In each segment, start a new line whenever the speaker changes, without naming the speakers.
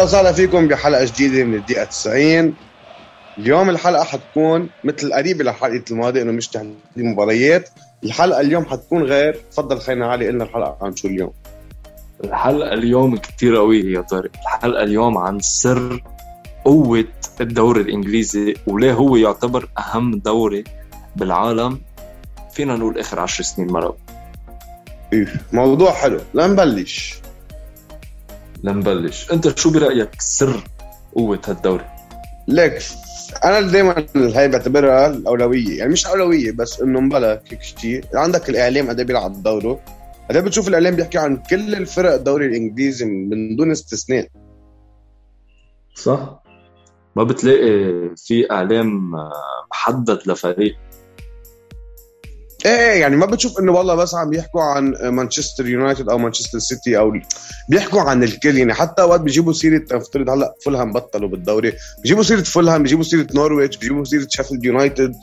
واهلا وسهلا فيكم بحلقة جديدة من الدقيقة 90 اليوم الحلقة حتكون مثل قريبه لحلقه الماضي إنه مش تحديد مباريات. الحلقة اليوم حتكون غير. تفضل خينا علي قلنا الحلقة عن شو اليوم.
الحلقة اليوم كتير قوية يا طارق. الحلقة اليوم عن سر قوة الدوري الإنجليزي وليه هو يعتبر أهم دوري بالعالم. فينا نقول آخر عشر سنين مرة.
إيه موضوع حلو. لنبلش
لنبلش أنت شو برأيك سر قوة هالدوري؟
ليك أنا دائما هاي بعتبرها الأولوية. يعني مش أولوية بس إنه مبلا هيك شيء عندك الإعلام قد إيه بيلعب دوره. قد إيه بتشوف الإعلام بيحكي عن كل الفرق الدوري الإنجليزي من دون استثناء.
صح. ما بتلاقي في إعلام محدد لفريق.
إيه يعني ما بتشوف إنه والله بس عم بيحكوا عن مانشستر يونايتد أو مانشستر سيتي أو بيحكوا عن الكل. يعني حتى وقت بيجيبوا سيرة نفترض هلأ فولهام بطلوا بالدوري بيجيبوا سيرة فولهام بيجيبوا سيرة نورويتش بيجيبوا سيرة شيفيلد يونايتد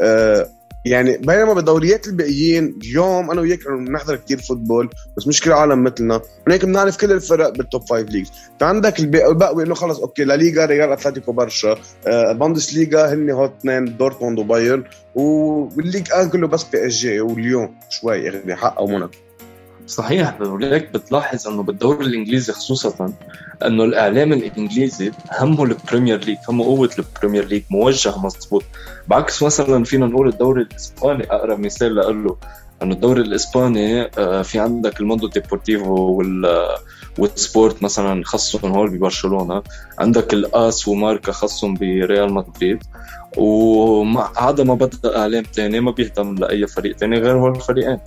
آه يعني بينما بالدوريات الباقيين اليوم أنا وياك بنحضر كثير football بس مش كل العالم مثلنا. هيك بنعرف كل الفرق بال top five leagues فعندك الباقي إنه خلص أوكي لا ليغا ريال أتلتيكو برشا. آه بوندس ليغا هن هودي اثنين دورتموند وبايرن. والليغ آن كله بس بي إس جي واليوم شوي يعني حق أو موناكو.
صحيح ولذلك بتلاحظ أنه بالدوري الإنجليزي خصوصا أنه الإعلام الإنجليزي همه البريمير ليج همه قوة البريمير ليج موجه مضبوط بعكس مثلا فينا نقول الدوري الإسباني أقرب مثال له أنه الدوري الإسباني آه، في عندك الموندو ديبورتيفو وال والسبورت مثلا خصهم هول ببرشلونة عندك الآس وماركا خصهم بريال مدريد وهذا ما بدأ إعلام ثاني ما بيهتم لأي فريق ثاني غير هول الفريقين.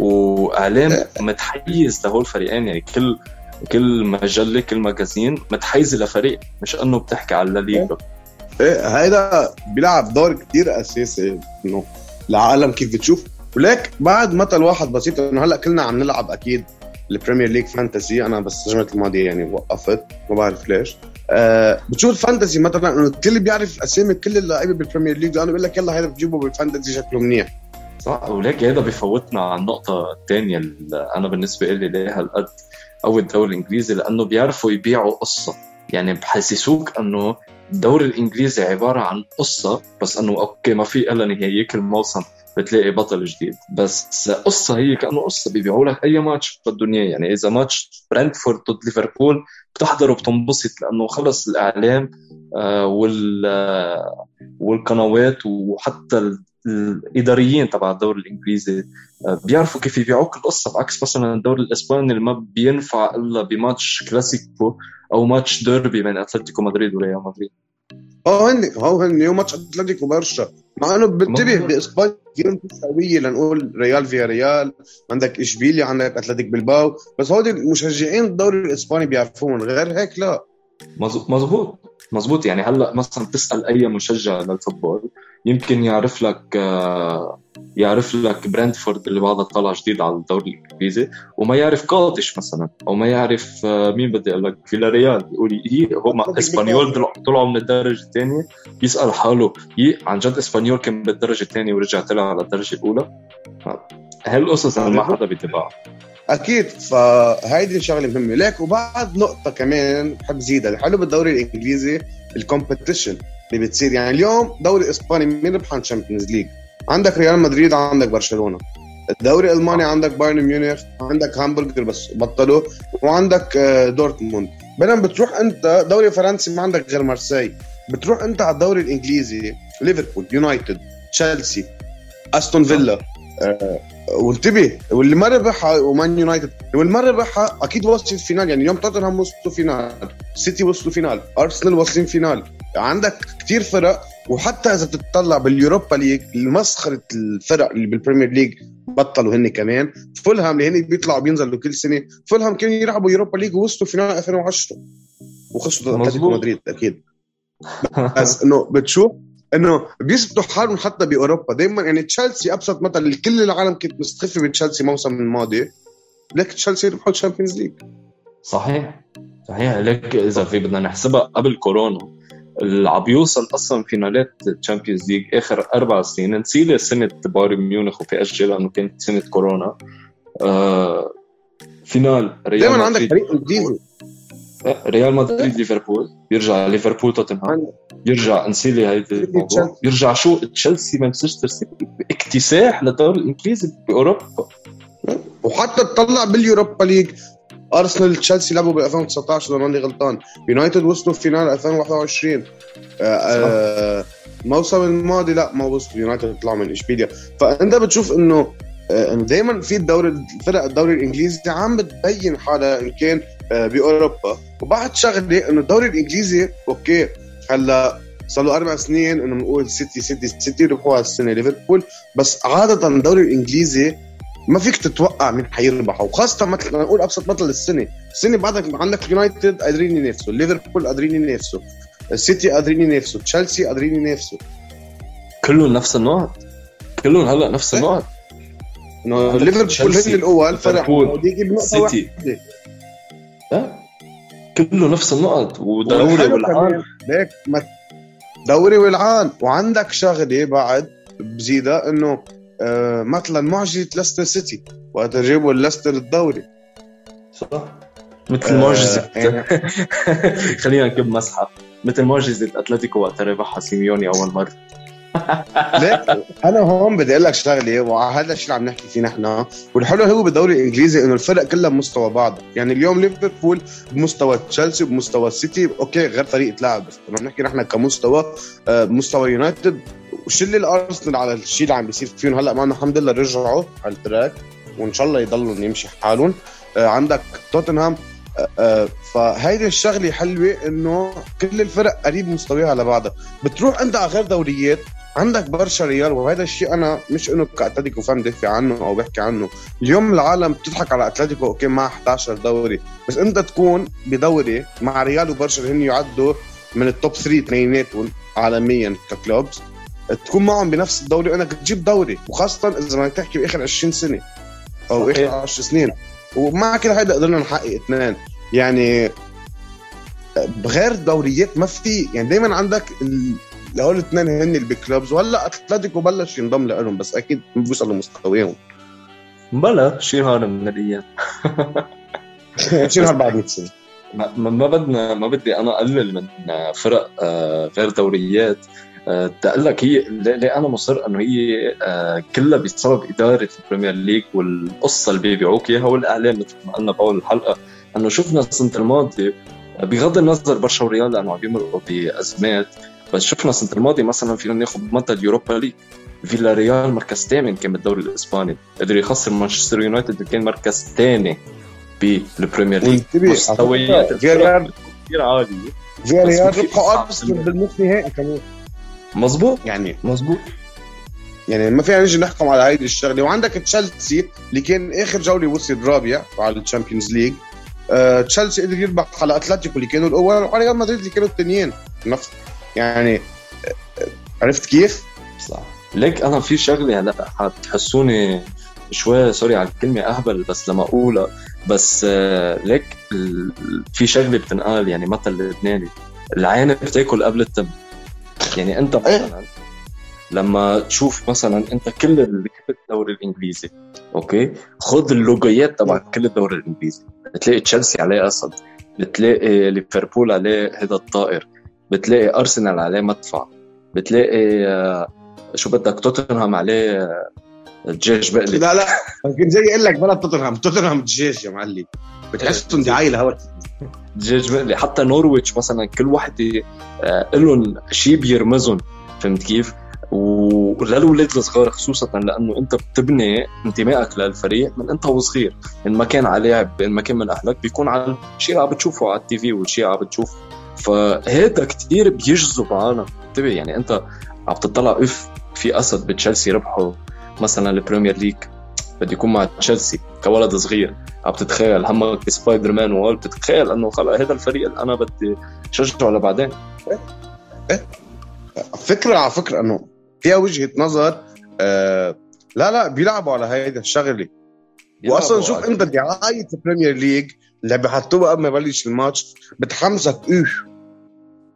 وإعلام متحيز لهول الفريقين يعني كل كل مجلة كل magazine متحيزة لفريق مش إنه بتحكي على الليغا
إيه هيدا بيلعب دور كتير أساسي إنه العالم كيف بتشوف. وليك بعد مثل واحد بسيط إنه هلأ كلنا عم نلعب أكيد البريمير ليج fantasy أنا بس الجمعه الماضية يعني وقفت ما بعرف ليش. أه بتشوف ال fantasy مثلا إنه الكل بيعرف أسامي كل اللعيبة بالبريمير ليج لأنه بيقول لك يلا هذا بتجيبه بال fantasy شكله منيح.
صح؟ وليك هذا بفوتنا على النقطة الثانية اللي أنا بالنسبة لي ليه هالقد أو الدوري الإنجليزي لأنه بيعرفوا يبيعوا قصة. يعني بحسسوك أنه الدوري الإنجليزي عبارة عن قصة بس أنه أوكي ما في إلا نهاية كل موسم بتلاقي بطل جديد. بس قصة هي كأنه قصة بيبيعوا لك أي ماتش بدهم إياه يعني إذا ماتش برنتفورد ضد ليفربول بتحضر وبتنبسط لأنه خلص الإعلام آه، وال آه، والقنوات وحتى الإداريين تبع الدوري الإنجليزي آه، بيعرفوا كيف يبيعوك القصة بعكس مثلا الدوري الإسباني اللي ما بينفع إلا بماتش كلاسيكو أو ماتش ديربي بين أتلتيكو مدريد وريال مدريد.
آه هن هو هن ماتش أتلتيكو برشا. مع إنه بنتبه بإسبانيا كثير قويه لنقول ريال فياريال عندك إشبيليا عندك اتلتيك بلباو بس هودي مشجعين الدوري الإسباني بيعرفوهم غير هيك لا.
مزبوط مزبوط يعني هلأ مثلا تسأل أي مشجع لل football يمكن يعرف لك آه، يعرف لك برنتفورد اللي بعدها طلع جديد على الدوري الإنجليزي وما يعرف قادس مثلا أو ما يعرف آه، مين بدي أقول لك فيلاريال بيقول هي هم إسبانيول طلعوا من الدرجة الثانية. يسأل حاله هي عن جد إسبانيول كان بالدرجه الثانية ورجع طلع على الدرجة الأولى؟ هالقصص ما حدا بيتبعها
أكيد فهيدي الشغلة مهمة. ليك وبعد نقطة كمان بحب زيدها الحلو بالدوري الإنجليزي ال competition اللي بتصير. يعني اليوم دوري إسباني مين ربح عن ال Champions League عندك ريال مدريد عندك برشلونة. الدوري الألماني عندك بايرن ميونخ عندك هامبورغ بس بطلوا وعندك آه، دورتموند. بينما بتروح أنت دوري فرنسي ما عندك غير مارسي بتروح أنت على الدوري الإنجليزي ليفربول يونايتد تشيلسي أستون فيلا. آه، وانتبه واللي ما ربحها ومان يونايتد. واللي ما ربحها أكيد وصل final. يعني اليوم توتنهام وصلوا final سيتي وصلوا final أرسنال واصلين final. عندك كثير فرق وحتى إذا بتطلع بال Europa League مسخره الفرق اللي بال Premier League بطلوا هن كمان. فولهام اللي هن بيطلعوا بينزلوا كل سنة. فولهام كانوا يلعبوا Europa League ووصلوا final 2010 وخسروا أتلتيكو مدريد أكيد. بس إنه بتشوف إنه بيثبتوا حالهم حتى بأوروبا. دائما يعني تشيلسي أبسط مثل كل العالم كانت مستخفه من تشيلسي الموسم الماضي. لك تشيلسي ربحوا ال Champions League.
صحيح. صحيح. لك إذا في بدنا نحسبها قبل كورونا. اللي عم بيوصل أصلا فينالات Champions League آخر أربع سنين. نسيلي سنة بايرن ميونخ و PSG لأنه كانت سنة كورونا. آه final
ريال دائما عندك فريق إنجليزي.
ريال مدريد ليفربول. يرجع ليفربول توتنهام. يرجع نسيلي هيدي الموضوع يرجع شو؟ تشيلسي مانشستر سيتي. اكتساح للدوري الإنجليزي بأوروبا.
وحتى تطلع بال Europa League. أرسنال تشيلسي لعبوا ب 2019 اذا ماني غلطان. يونايتد وصلوا final 2021 آه آه الموسم الماضي لا ما وصلوا. يونايتد طلعوا من إشبيليا. فأنت بتشوف إنه آه دائما في الدوري الفرق الدوري الإنجليزي عم بتبين حالها إن كان بأوروبا. وبعد شغلة إنه الدوري الإنجليزي okay هلأ صار له أربع سنين إنه بنقول سيتي سيتي سيتي ربحوا هالسنة ليفربول. بس عادة الدوري الإنجليزي ما فيك تتوقع مين حيربح وخاصة مثلا نقول أبسط مثل السنة. السنة بعدك عندك يونايتد قادرين ينافسوا ليفربول قادرين ينافسوا السيتي قادرين ينافسوا تشيلسي قادرين ينافسوا.
كلهم نفس النقط؟ كلهم هلأ نفس
إيه.
النقط.
ليفربول هن الأول فرق
سيتي لا كله نفس النقط ودوري والعان
ليك دوري والعان وعندك شغلة بعد بزيدها إنه مثلا معجزه ليستر سيتي وقت جابوا ليستر الدوري.
صح؟ مثل آه معجزه يعني... خلينا نكب مسحه مثل معجزة أتلتيكو وقت ربحها سيميوني أول مرة.
ليك أنا هون بدي أقول لك شغلة وهذا الشيء اللي عم نحكي فيه نحن. والحلو هو بالدوري الإنجليزي إنه الفرق كلها بمستوى بعض. يعني اليوم ليفربول بمستوى تشيلسي بمستوى السيتي okay غير طريقة لعب بس لما نحكي نحن كمستوى آه، بمستوى يونايتد وشيل الأرسنال على الشيء اللي عم بيصير فيهم. هلأ معنا الحمد لله رجعوا على ال track وإن شاء الله يضلوا يمشي حالهم. آه، عندك توتنهام. آه، فهيدي الشغلة حلوة إنه كل الفرق قريب مستويها لبعضها. بتروح انت على غير دوريات عندك برشا ريال وهذا الشيء أنا مش إنه كأتلتيكو fan دافع عنه أو بحكي عنه. اليوم العالم بتضحك على أتلتيكو okay مع 11 دوري. بس أنت تكون بدوري مع ريال وبرشا هن يعدوا من ال top 3 اثنيناتهم عالميا ك clubs تكون معهم بنفس الدوري. وانك تجيب دوري وخاصة إذا بدك تحكي بآخر 20 سنة أو آخر 10 سنين. ومع كل هيدا قدرنا نحقق اثنين. يعني بغير دوريات ما في يعني دائما عندك هول الاثنين هن ال big clubs وهلأ أتلتيكو بلش ينضم لهم بس أكيد بيوصلوا لمستواهم
بلا شي هون من الأيام
شي هون بعد 100 سنة.
ما, ما بدنا ما بدي أنا أقلل من فرق آه، غير دوريات. تقول لك هي ليه أنا مصر إنه هي آه، كلها بسبب إدارة ال Premier League والقصة اللي بيبيعوك إياها والاعلام مثل ما قلنا باول الحلقة. إنه شفنا السنة الماضية بغض النظر برشا وريال لأنه عم بيمرقوا بأزمات بس شفنا السنة الماضية مثلا فينا ناخذ منطقه ال Europa League. فيلا ريال مركز ثامن كان بالدوري الإسباني. قدر يخسر مانشستر يونايتد كان مركز ثاني بال Premier League.
مستويات كثير عاليه فيلا ريال ربحوا ارسنال بالنص نهائي. كمان
مزبوط
يعني
مزبوط
يعني ما فينا نجي نحكم على هيدي الشغلة. وعندك تشيلسي اللي كان آخر جولة وصل رابع على ال Champions League آه، تشيلسي قدر يربح على أتلتيكو اللي كانوا الأول وعلى ريال مدريد اللي كانوا الثانيين نفس يعني آه، عرفت كيف؟
صح. ليك أنا في شغلة هلا حتحسوني شوي سوري على الكلمة أهبل بس لما أقولها. بس آه، ليك في شغلة بتنقال يعني مثل لبناني. العين بتاكل قبل التم يعني انت إيه. مثلا لما تشوف مثلا انت كل اللي الدوري الإنجليزي أوكي؟ خذ اللوجويات تبع كل الدوري الإنجليزي. بتلاقي تشيلسي عليه أسد بتلاقي ليفربول عليه هذا الطائر بتلاقي أرسنال عليه مدفع بتلاقي آه، شو بدك؟ توتنهام عليه دجاج
بقلي لا لا كنت زي أقول لك بلد توتنهام. توتنهام دجاج يا معلم. بتحسهم دعايه لهوا
حتى نورويتش مثلا كل وحده آه، لهم شيء بيرمزهم. فهمت كيف؟ وللاولاد الصغار خصوصا لأنه أنت بتبني انتمائك للفريق من أنت وصغير. إن ما كان على لعب إن ما كان من أهلك بيكون على اللي عم بتشوفه على ال TV والشيء عم بتشوفه فهذا كثير بيجذب عالم انتبه يعني أنت عم تطلع إذا في أسد بتشيلسي ربحوا مثلا ال Premier League بدي يكون مع تشيلسي كولد صغير. عم تتخيل همك بسبايدر مان وهول؟ بتتخيل إنه خلص هذا الفريق اللي أنا بدي شجعه لبعدين؟
إيه؟ إيه؟ فكرة على فكرة إنه فيها وجهة نظر آه لا لا بيلعبوا على هيدا الشغلة. واصلا شوف إنت دعاية ال Premier League اللي بحطوها قبل ما يبلش الماتش بتحمسك. إيش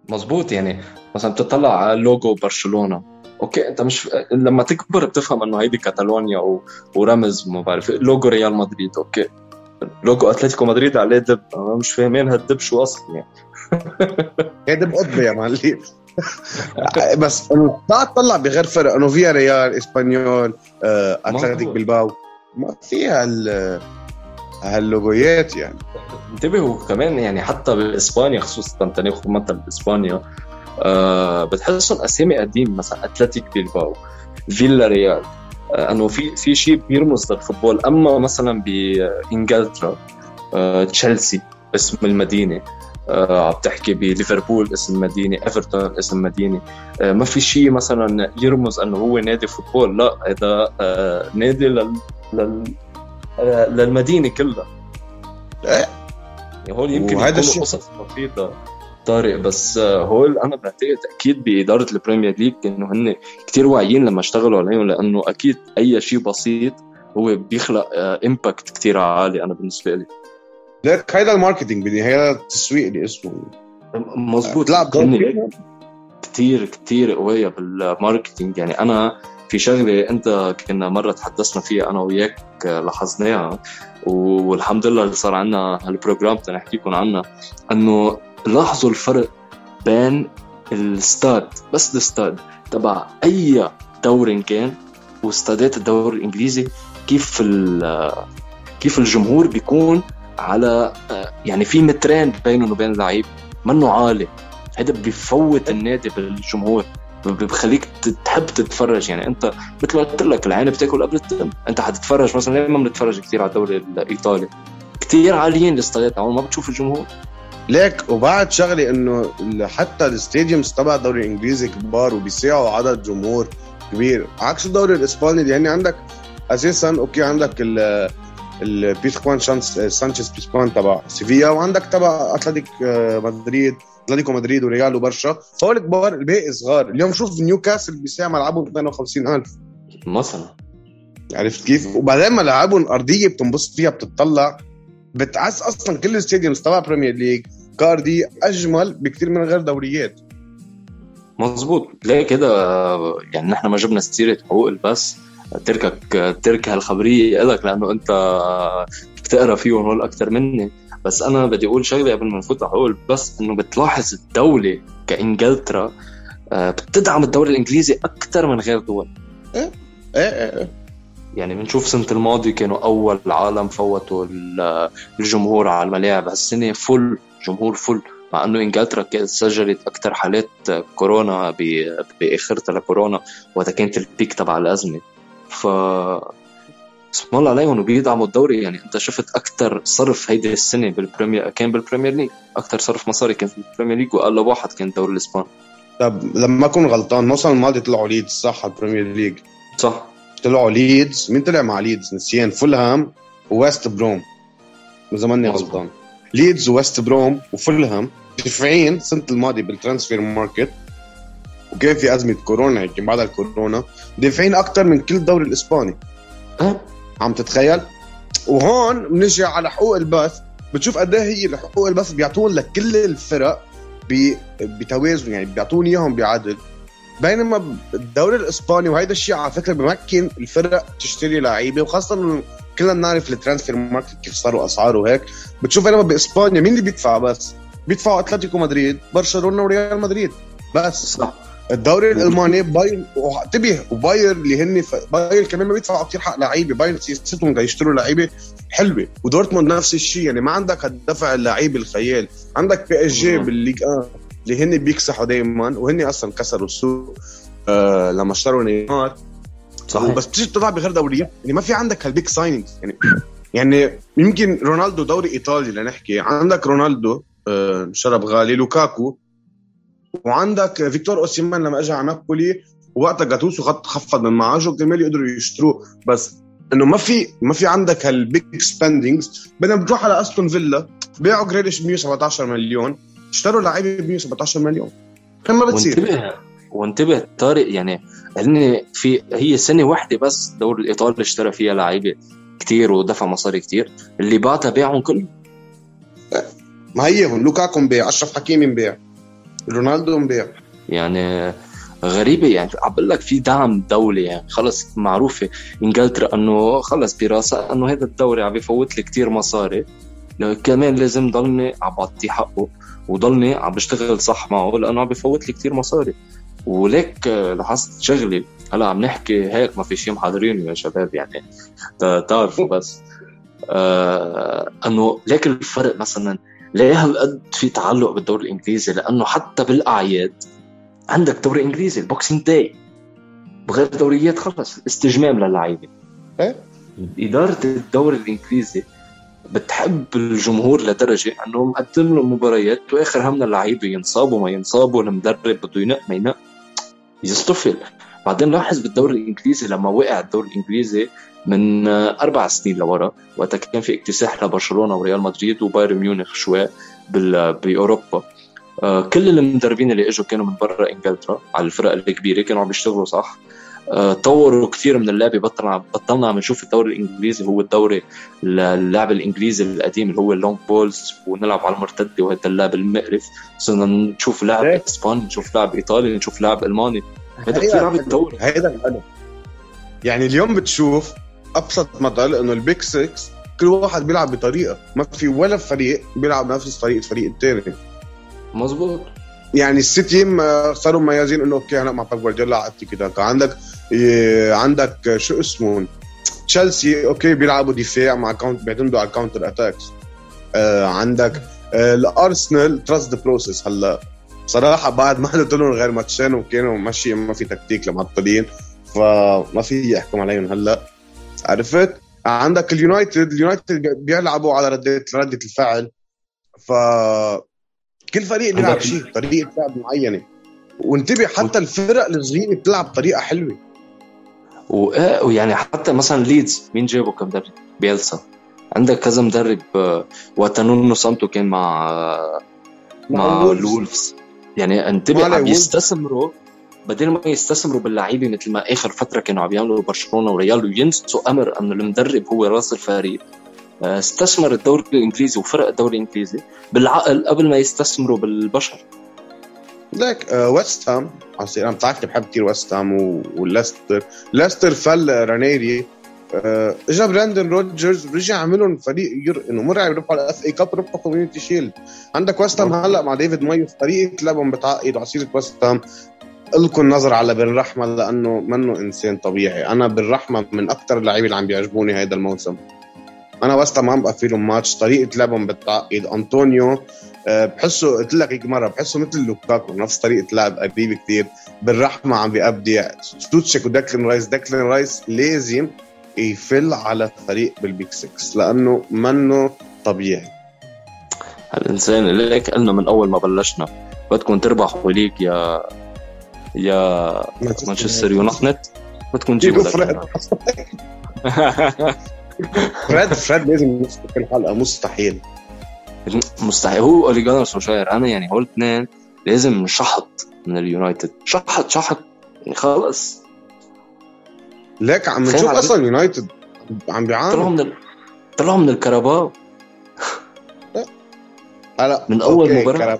مزبوط يعني. مثلا بتطلع على لوجو برشلونة. okay أنت مش لما تكبر بتفهم إنه هيدي كاتالونيا و... ورمز ما بعرف لوجو ريال مدريد okay. لوجو أتلتيكو مدريد عليه دب أنا مش فاهمين هالدب شو أصلا يعني.
هي دب قطبي يا معلم. بس إنه تطلع بغير فرق إنه فيا ريال إسبانيول آه، اتلتيك بلباو. ما فيها هاللوجويات يعني.
انتبهوا كمان يعني حتى بإسبانيا خصوصا تناخذ مثل باسبانيا آه بتحسهم أسامي قديم مثلا أتلتيك بيلباو فيلا ريال آه إنه في في شيء بيرمز لل football أما مثلا بانجلترا آه تشيلسي اسم المدينة آه عم تحكي بليفربول اسم المدينة إيفرتون اسم المدينة. آه ما في شيء مثلا يرمز إنه هو نادي football. لا هذا آه نادي لل, لل آه، للمدينة كلها.
إيه.
يعني هول يمكن يكونوا قصص بسيطة. طارق بس آه، هول أنا بعتقد أكيد بإدارة ال Premier League إنه هن كثير واعيين لما اشتغلوا عليهم لأنه أكيد أي شيء بسيط هو بيخلق impact آه، كثير عالي أنا بالنسبة لي.
ليك هيدا ال marketing هيدا التسويق اللي اسمه.
مزبوط. لا كثير كثير قوية بال marketing يعني أنا في شغلة أنت كنا مرة تحدثنا فيها أنا وياك لاحظناها والحمد لله اللي صار عندنا هال program تنحكيكم عنها إنه لاحظوا الفرق بين الستاد بس الستاد تبع أي دوري كان واستادات الدوري الإنجليزي كيف كيف الجمهور بيكون على يعني في مترين بينهم وبين اللعيب منه عالي. هذا بفوت النادي بالجمهور بخليك تحب تتفرج. يعني أنت مثل ما قلت لك العين بتاكل قبل التم أنت حتتفرج مثلا ما بنتفرج كثير على الدوري الإيطالي؟ كثير عاليين الاستادات ما بتشوف الجمهور
ليك وبعد شغله إنه حتى ال stadiums تبع الدوري الإنجليزي كبار وبيساعوا عدد جمهور كبير. عكس الدوري الإسباني اللي يعني عندك أساسا أوكي عندك البيسكوان سانشيز بيسكوان تبع سيفيا وعندك تبع أتلتيك آه، مدريد أتلتيكو مدريد وريال وبرشا. هول كبار الباقي صغار. اليوم شوف نيوكاسل بيساع ملعبهم 250 ألف.
مثلا.
عرفت كيف؟ وبعدين ملاعبهم أرضية بتنبسط فيها بتطلع بتعس أصلا كل الستاديومز تبع بريمير ليج كاردي أجمل بكثير من غير دوريات.
مزبوط ليه كده؟ يعني نحن ما جبنا سيرة حقوق البث تركك ترك هالخبريه لك لأنه أنت بتقرأ فيهم هول أكثر مني. بس أنا بدي أقول شغلة قبل ما نفوت على حقوق بس إنه بتلاحظ الدولة كإنجلترا آه، بتدعم الدوري الإنجليزي أكثر من غير دول.
إيه إيه إيه
يعني بنشوف سنة الماضي كانوا أول عالم فوتوا الجمهور على الملاعب. هالسنة full جمهور full مع إنه إنجلترا سجلت أكثر حالات كورونا باخرتها لكورونا وقتها كانت ال peak تبع الأزمة. ف اسم الله عليهم وبيدعموا الدوري. يعني أنت شفت أكثر صرف هيدي السنة بال Premier كان بال Premier League أكثر صرف مصاري كان بال Premier League واقل واحد كان الدوري الإسباني.
طب لما أكون غلطان الموسم الماضي طلعوا ليدز صح؟ على ال Premier League
صح.
طلعوا ليدز. مين طلع مع ليدز؟ نسيان فولهام وويست بروم. اذا ماني غلطان. ليدز وويست بروم وفولهام دافعين السنة الماضيه بال transfer market. وكان في أزمة كورونا هيك بعد الكورونا دافعين أكثر من كل الدوري الإسباني.
أه؟
عم تتخيل؟ وهون بنجي على حقوق البث. بتشوف قد إيه هي حقوق البث بيعطون لكل الفرق بتوازن يعني بيعطون إياهم بعدل. بينما الدوري الإسباني وهيدا الشيء على فكرة بمكن الفرق تشتري لعيبة وخاصة كلنا بنعرف ال transfer market كيف صاروا اسعاره وهيك. بتشوف بينما بإسبانيا مين اللي بيدفع بس؟ بيدفعوا أتلتيكو مدريد برشلونة وريال مدريد. بس
صح.
الدوري الألماني بايرن انتبه وباير اللي هن ف... باير كمان ما بيدفعوا كثير حق لعيبة. باير system يشتروا لعيبة حلوة. ودورتموند نفس الشيء. يعني ما عندك هالدفع اللعيبه الخيال. عندك بي إس جي بالليج آه اللي هن بيكسحوا دائما وهن أصلا كسروا السوق آه لما اشتروا نيمار. صحيح. بس بتيجي تطلع بغير دوريات. يعني ما في عندك هال big signings يعني يعني يمكن رونالدو دوري إيطالي لنحكي. عندك رونالدو آه شرب غالي. لوكاكو. وعندك فيكتور أوسيمان لما اجى على نابولي. وقتها جاتوسو خط خفض من معاشه كمان يقدروا يشتروه. بس إنه ما في ما في عندك هال big spendings بدنا بتروح على أستون فيلا. بيعوا جريليش ب 117 مليون. اشتروا لعيبة ب 117 مليون. كم ما بتصير.
وانتبه وانتبه طارق يعني هن في هي سنة واحدة بس الدوري الايطالي اشترى فيها لعيبة كثير ودفع مصاري كثير اللي بعتها بيعهم كلهم
ما هي لوكاكو مبيع أشرف حكيمي مبيع رونالدو مبيع.
يعني غريبة يعني عم بقول لك في دعم دولي يعني خلص معروفة إنجلترا إنه خلص براسها إنه هذا الدوري عم بفوت لي كثير مصاري كمان لازم ضلني عم بعطيه حقه وضلني عم بشتغل صح معه لأنه عم بفوت لي كثير مصاري. وليك لاحظت شغلي. هلا عم نحكي هيك ما في شيء محضرينه يا شباب يعني. تعرفوا بس. آه إنه ليك الفرق مثلا ليه هالقد في تعلق بالدوري الإنجليزي؟ لأنه حتى بالأعياد عندك دوري إنجليزي ال Boxing Day بغير دوريات خلص استجمام للعيبة.
إيه؟
إدارة الدوري الإنجليزي بتحب الجمهور لدرجة إنه مقدم له مباريات وآخر همنا اللعيبه ينصابوا ما ينصابوا المدرب بده ينق ما ينق. يصطفل بعدين لاحظ بالدوري الإنجليزي لما وقع الدوري الإنجليزي من أربع سنين لورا وقتها كان في اكتساح لبرشلونة وريال مدريد وبايرن ميونخ شوي بأوروبا. آه، كل المدربين اللي إجوا كانوا من برا إنجلترا على الفرق الكبيرة كانوا عم بيشتغلوا صح. طوروا كثير من اللعبة. بطلنا بطلنا عم نشوف الدوري الإنجليزي هو الدوري اللعب الإنجليزي القديم اللي هو ال long balls ونلعب على المرتدة وهذا اللعب المقرف. صرنا نشوف لعب اسباني نشوف لعب إيطالي نشوف لعب ألماني. هذا كثير عم يتطور.
هيدا الحلو يعني اليوم بتشوف أبسط مثل إنه ال big 6 كل واحد بيلعب بطريقة. ما في ولا فريق بيلعب نفس طريقة الفريق الثاني
مزبوط.
يعني السيتي صاروا مميزين إنه okay هلا مع بيب جوارديولا التيكي تاكا عندك عندك شو اسمه؟ تشيلسي okay بيلعبوا دفاع مع count بيعتمدوا على ال counter attacks آه عندك آه الأرسنال trust the process هلا صراحة بعد ما حدث لهم غير ماتشين وكانوا ماشي ما في تكتيك لمعطلين فما في يحكم عليهم هلا. عرفت؟ عندك اليونايتد اليونايتد بيلعبوا على ردة ردة الفعل. ف كل فريق بيلعب شيء طريقة لعب معينة. وانتبه حتى الفرق الصغيرة بتلعب بطريقة حلوة.
ويعني حتى مثلا ليدز مين جابه كمدرب؟ بيلسا. عندك كذا مدرب آه، ونونو سانتو كان مع مع الولفز يعني أنتبه عم يستثمروا بدل ما يستثمروا باللعيبة مثل ما آخر فترة كانوا عم يعملوا برشلونة وريال وينسوا أمر انه المدرب هو رأس الفريق آه، استثمر الدوري الإنجليزي وفرق الدوري الإنجليزي بالعقل قبل ما يستثمروا بالبشر.
ليك آه ويست هام. أنا بتعرفني بحب كثير ويست هام وليستر. ليستر فل رانيري. آه اجى براندن روجرز ورجع عملهم فريق. إنه مرعب ربحوا ال FA Cup ربحوا Community Shield. عندك ويست هام هلأ مع ديفيد مويس طريقة لعبهم بتعقد وعسيرة ويست هام. الكم نظر على بن رحمة لأنه منه إنسان طبيعي. أنا بن رحمة من أكثر اللعيبة اللي عم بيعجبوني هذا الموسم. أنا وست ما عم بقفي لهم ماتش طريقة لعبهم بتعقد أنطونيو آه، بحسه قلت لك هيك مرة بحسه مثل لوكاكو نفس طريقة لعب قريب كثير بن رحمة عم بيأبدع سوتشيك ودكلين رايس دكلين رايس لازم يفل على فريق بال big 6 لأنه منه طبيعي.
الإنسان اللي هيك قلنا من أول ما بلشنا. بدكم تربحوا ليك يا يا مانشستر يونايتد. بدكم تجيبوا
فريد فريد لازم يمسك الحلقة مستحيل.
مستحيل. هو أولي جونار سولشاير أنا يعني هول اثنين لازم نشحط من اليونايتد. شحط شحط. يعني خلص.
ليك عم نشوف أصلا يونايتد عم بيعاني
طلعوا من ال... طلعوا من الكاراباو
هلا
من أول مباراة.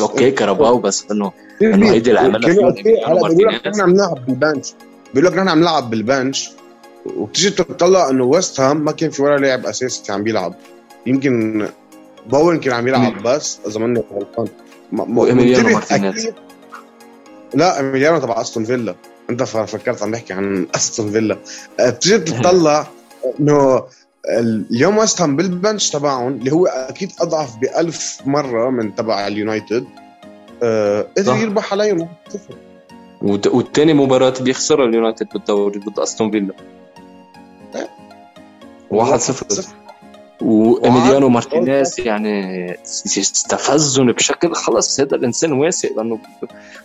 okay كاراباو بس انه إنه هيدي اللي عملها
بيقول لك نحن عم نلعب بال bench. بيقول لك نحن عم نلعب بال bench. وبتيجي تطلع إنه ويست هام ما كان في ولا لاعب أساسي عم بيلعب. يمكن بوين كان عم يلعب بس اذا ماني غلطان.
وإيميليانو مارتينيز.
لا إيميليانو تبع أستون فيلا. أنت فكرت عم بحكي عن أستون فيلا. أه، بتيجي تطلع إنه اليوم ويست هام بال bench تبعهم اللي هو أكيد أضعف ب مرة من تبع اليونايتد. أه، قدر يربح عليهم.
1-0 والثاني مباراة بيخسرها اليونايتد بالدوري ضد أستون فيلا. 1-0 وإيميليانو مارتينيز يعني استفزهم بشكل خلص هذا الإنسان واثق لأنه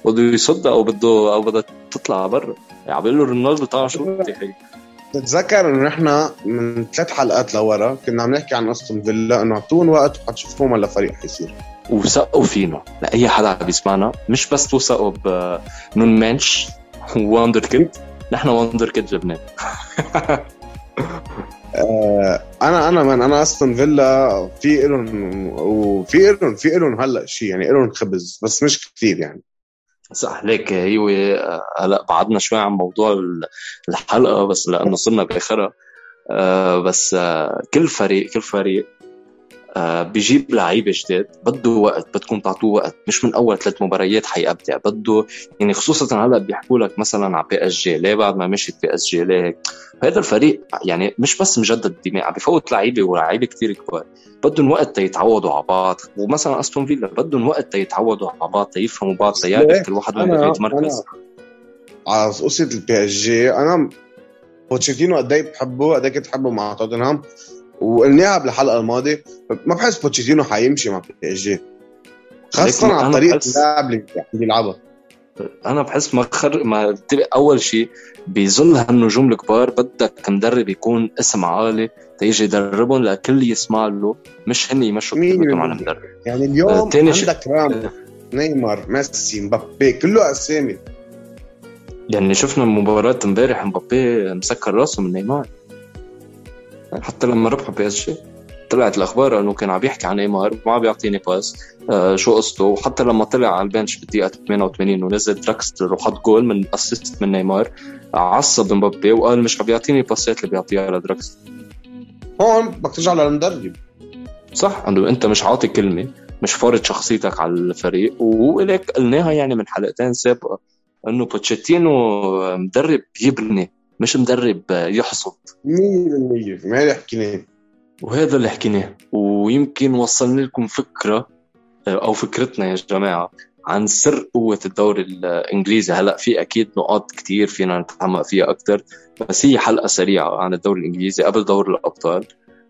بده يصد أو بده أو بدها تطلع برا. يعني عم له رونالدو تعال شو
تتذكر إنه نحن من ثلاث حلقات لورا كنا عم نحكي عن أستون فيلا إنه اعطوهم وقت وحتشوفوهم هلا فريق حيصير.
وثقوا فينا. لأي حدا عم بيسمعنا مش بس توثقوا بنون مانش ووندر كيد نحن وندر كيد لبنان
آه، أنا أنا من أنا أستون فيلا في الهم وفي الهم في الهم هلأ شيء يعني الهم خبز بس مش كثير يعني.
صح ليك هي هلأ بعدنا شوي عن موضوع الحلقة بس لأنه صرنا بآخرها. آه، بس آه، كل فريق كل فريق آه، بيجيب لعيبة جداد بده وقت بدكم تعطوه وقت. مش من أول ثلاث مباريات حيبدع بده يعني خصوصا هلأ بيحكوا لك مثلا على PSG ليه بعد ما مشيت PSG ليه هذا الفريق يعني مش بس مجدد دماء عم بفوت لعيبة ولاعيبه كثير كبار. بدهم وقت تيتعودوا على بعض. ومثلا أستون فيلا بدهم وقت تيتعودوا على بعض تيفهموا بعض تيعرف كل واحد وين بده يتمركز
على قصة ال PSG أنا بوتشيتينو قد إيه بحبه قد إيه كنت بحبه مع توتنهام. وقلناها بالحلقة الماضية ما بحس بوتشيتينو حيمشي مع PSG خاصة على طريقة اللعب اللي بيلعبها
أنا بحس ما خر ما أول شيء بظل هالنجوم الكبار بدك مدرب يكون اسم عالي تيجي يدربهم لكل يسمع له مش هن يمشوا كلمتهم على المدرب.
يعني اليوم آه عندك رام آه. نيمار ميسي مبابي كله أسامي.
يعني شفنا مباراة امبارح مبابي مسكر راسه من نيمار. حتى لما ربحوا PSG طلعت الأخبار إنه كان عم يحكي عن نيمار وما عم بيعطيني pass آه شو قصته. وحتى لما طلع على ال bench بالدقيقة 88 ونزل دراكسلر وحط جول من assist من نيمار عصب مبابي وقال مش عم بيعطيني باسات اللي بيعطيها لدراكسلر
هون بدك ترجع للمدرب.
صح انه أنت مش عاطي كلمة مش فارض شخصيتك على الفريق. ولك قلناها يعني من حلقتين سابقة إنه بوتشيتينو مدرب يبني. مش مدرب يحصد.
100% ما اللي حكيناه؟
وهذا اللي حكيناه. ويمكن وصلنا لكم فكرة أو فكرتنا يا جماعة عن سر قوة الدوري الإنجليزي. هلأ في أكيد نقاط كتير فينا نتعمق فيها أكتر بس هي حلقة سريعة عن الدوري الإنجليزي قبل دور الأبطال.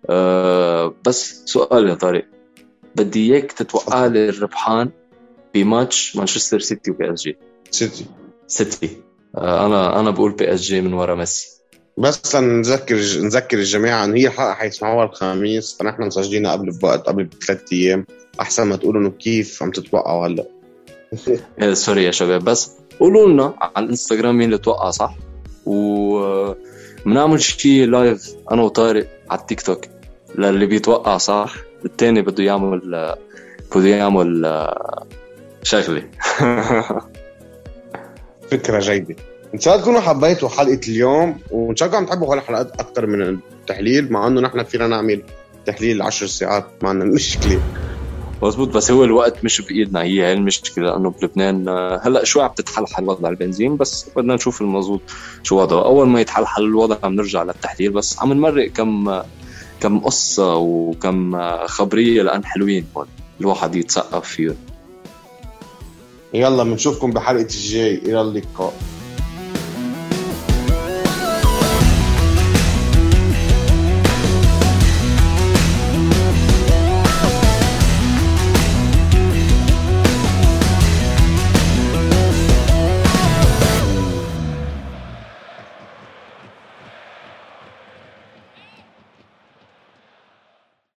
أه بس سؤال يا طارق. بدي إياك تتوقع لي الربحان بماتش مانشستر سيتي و PSG.
سيتي.
سيتي. آه، أنا أنا بقول PSG من ورا ميسي.
بس نذكر نذكر الجماعه إن هي الحلقة حيسمعوها الخميس فنحن مسجلينها قبل بوقت قبل بثلاث أيام. أحسن ما تقولوا إنه كيف عم تتوقعوا هلأ.
إيه، sorry يا شباب بس قولوا لنا على الإنستغرام مين اللي توقع صح؟ و بنعمل شيء لايف أنا وطارق على التيك توك للي بيتوقع صح؟ الثاني بده يعمل بده يعمل آه، شغلة.
فكرة جيدة. إن شاء الله تكونوا حبيتوا حلقة اليوم وإن شاء الله عم تحبوا هالحلقات أكثر من التحليل مع إنه نحن فينا نعمل تحليل 10 ساعات ما عندنا مشكلة.
مزبوط بس هو الوقت مش بإيدنا هي هي المشكلة لأنه بلبنان آه، هلأ شوي عم تتحلحل وضع البنزين؟ بس بدنا نشوف المزبوط شو وضعه. أول ما يتحلحل الوضع عم نرجع للتحليل بس عم نمرق كم كم قصة وكم خبرية لأن حلوين هون الواحد يتثقف فيهم.
يلا بنشوفكم بحلقة الجاي. إلى اللقاء.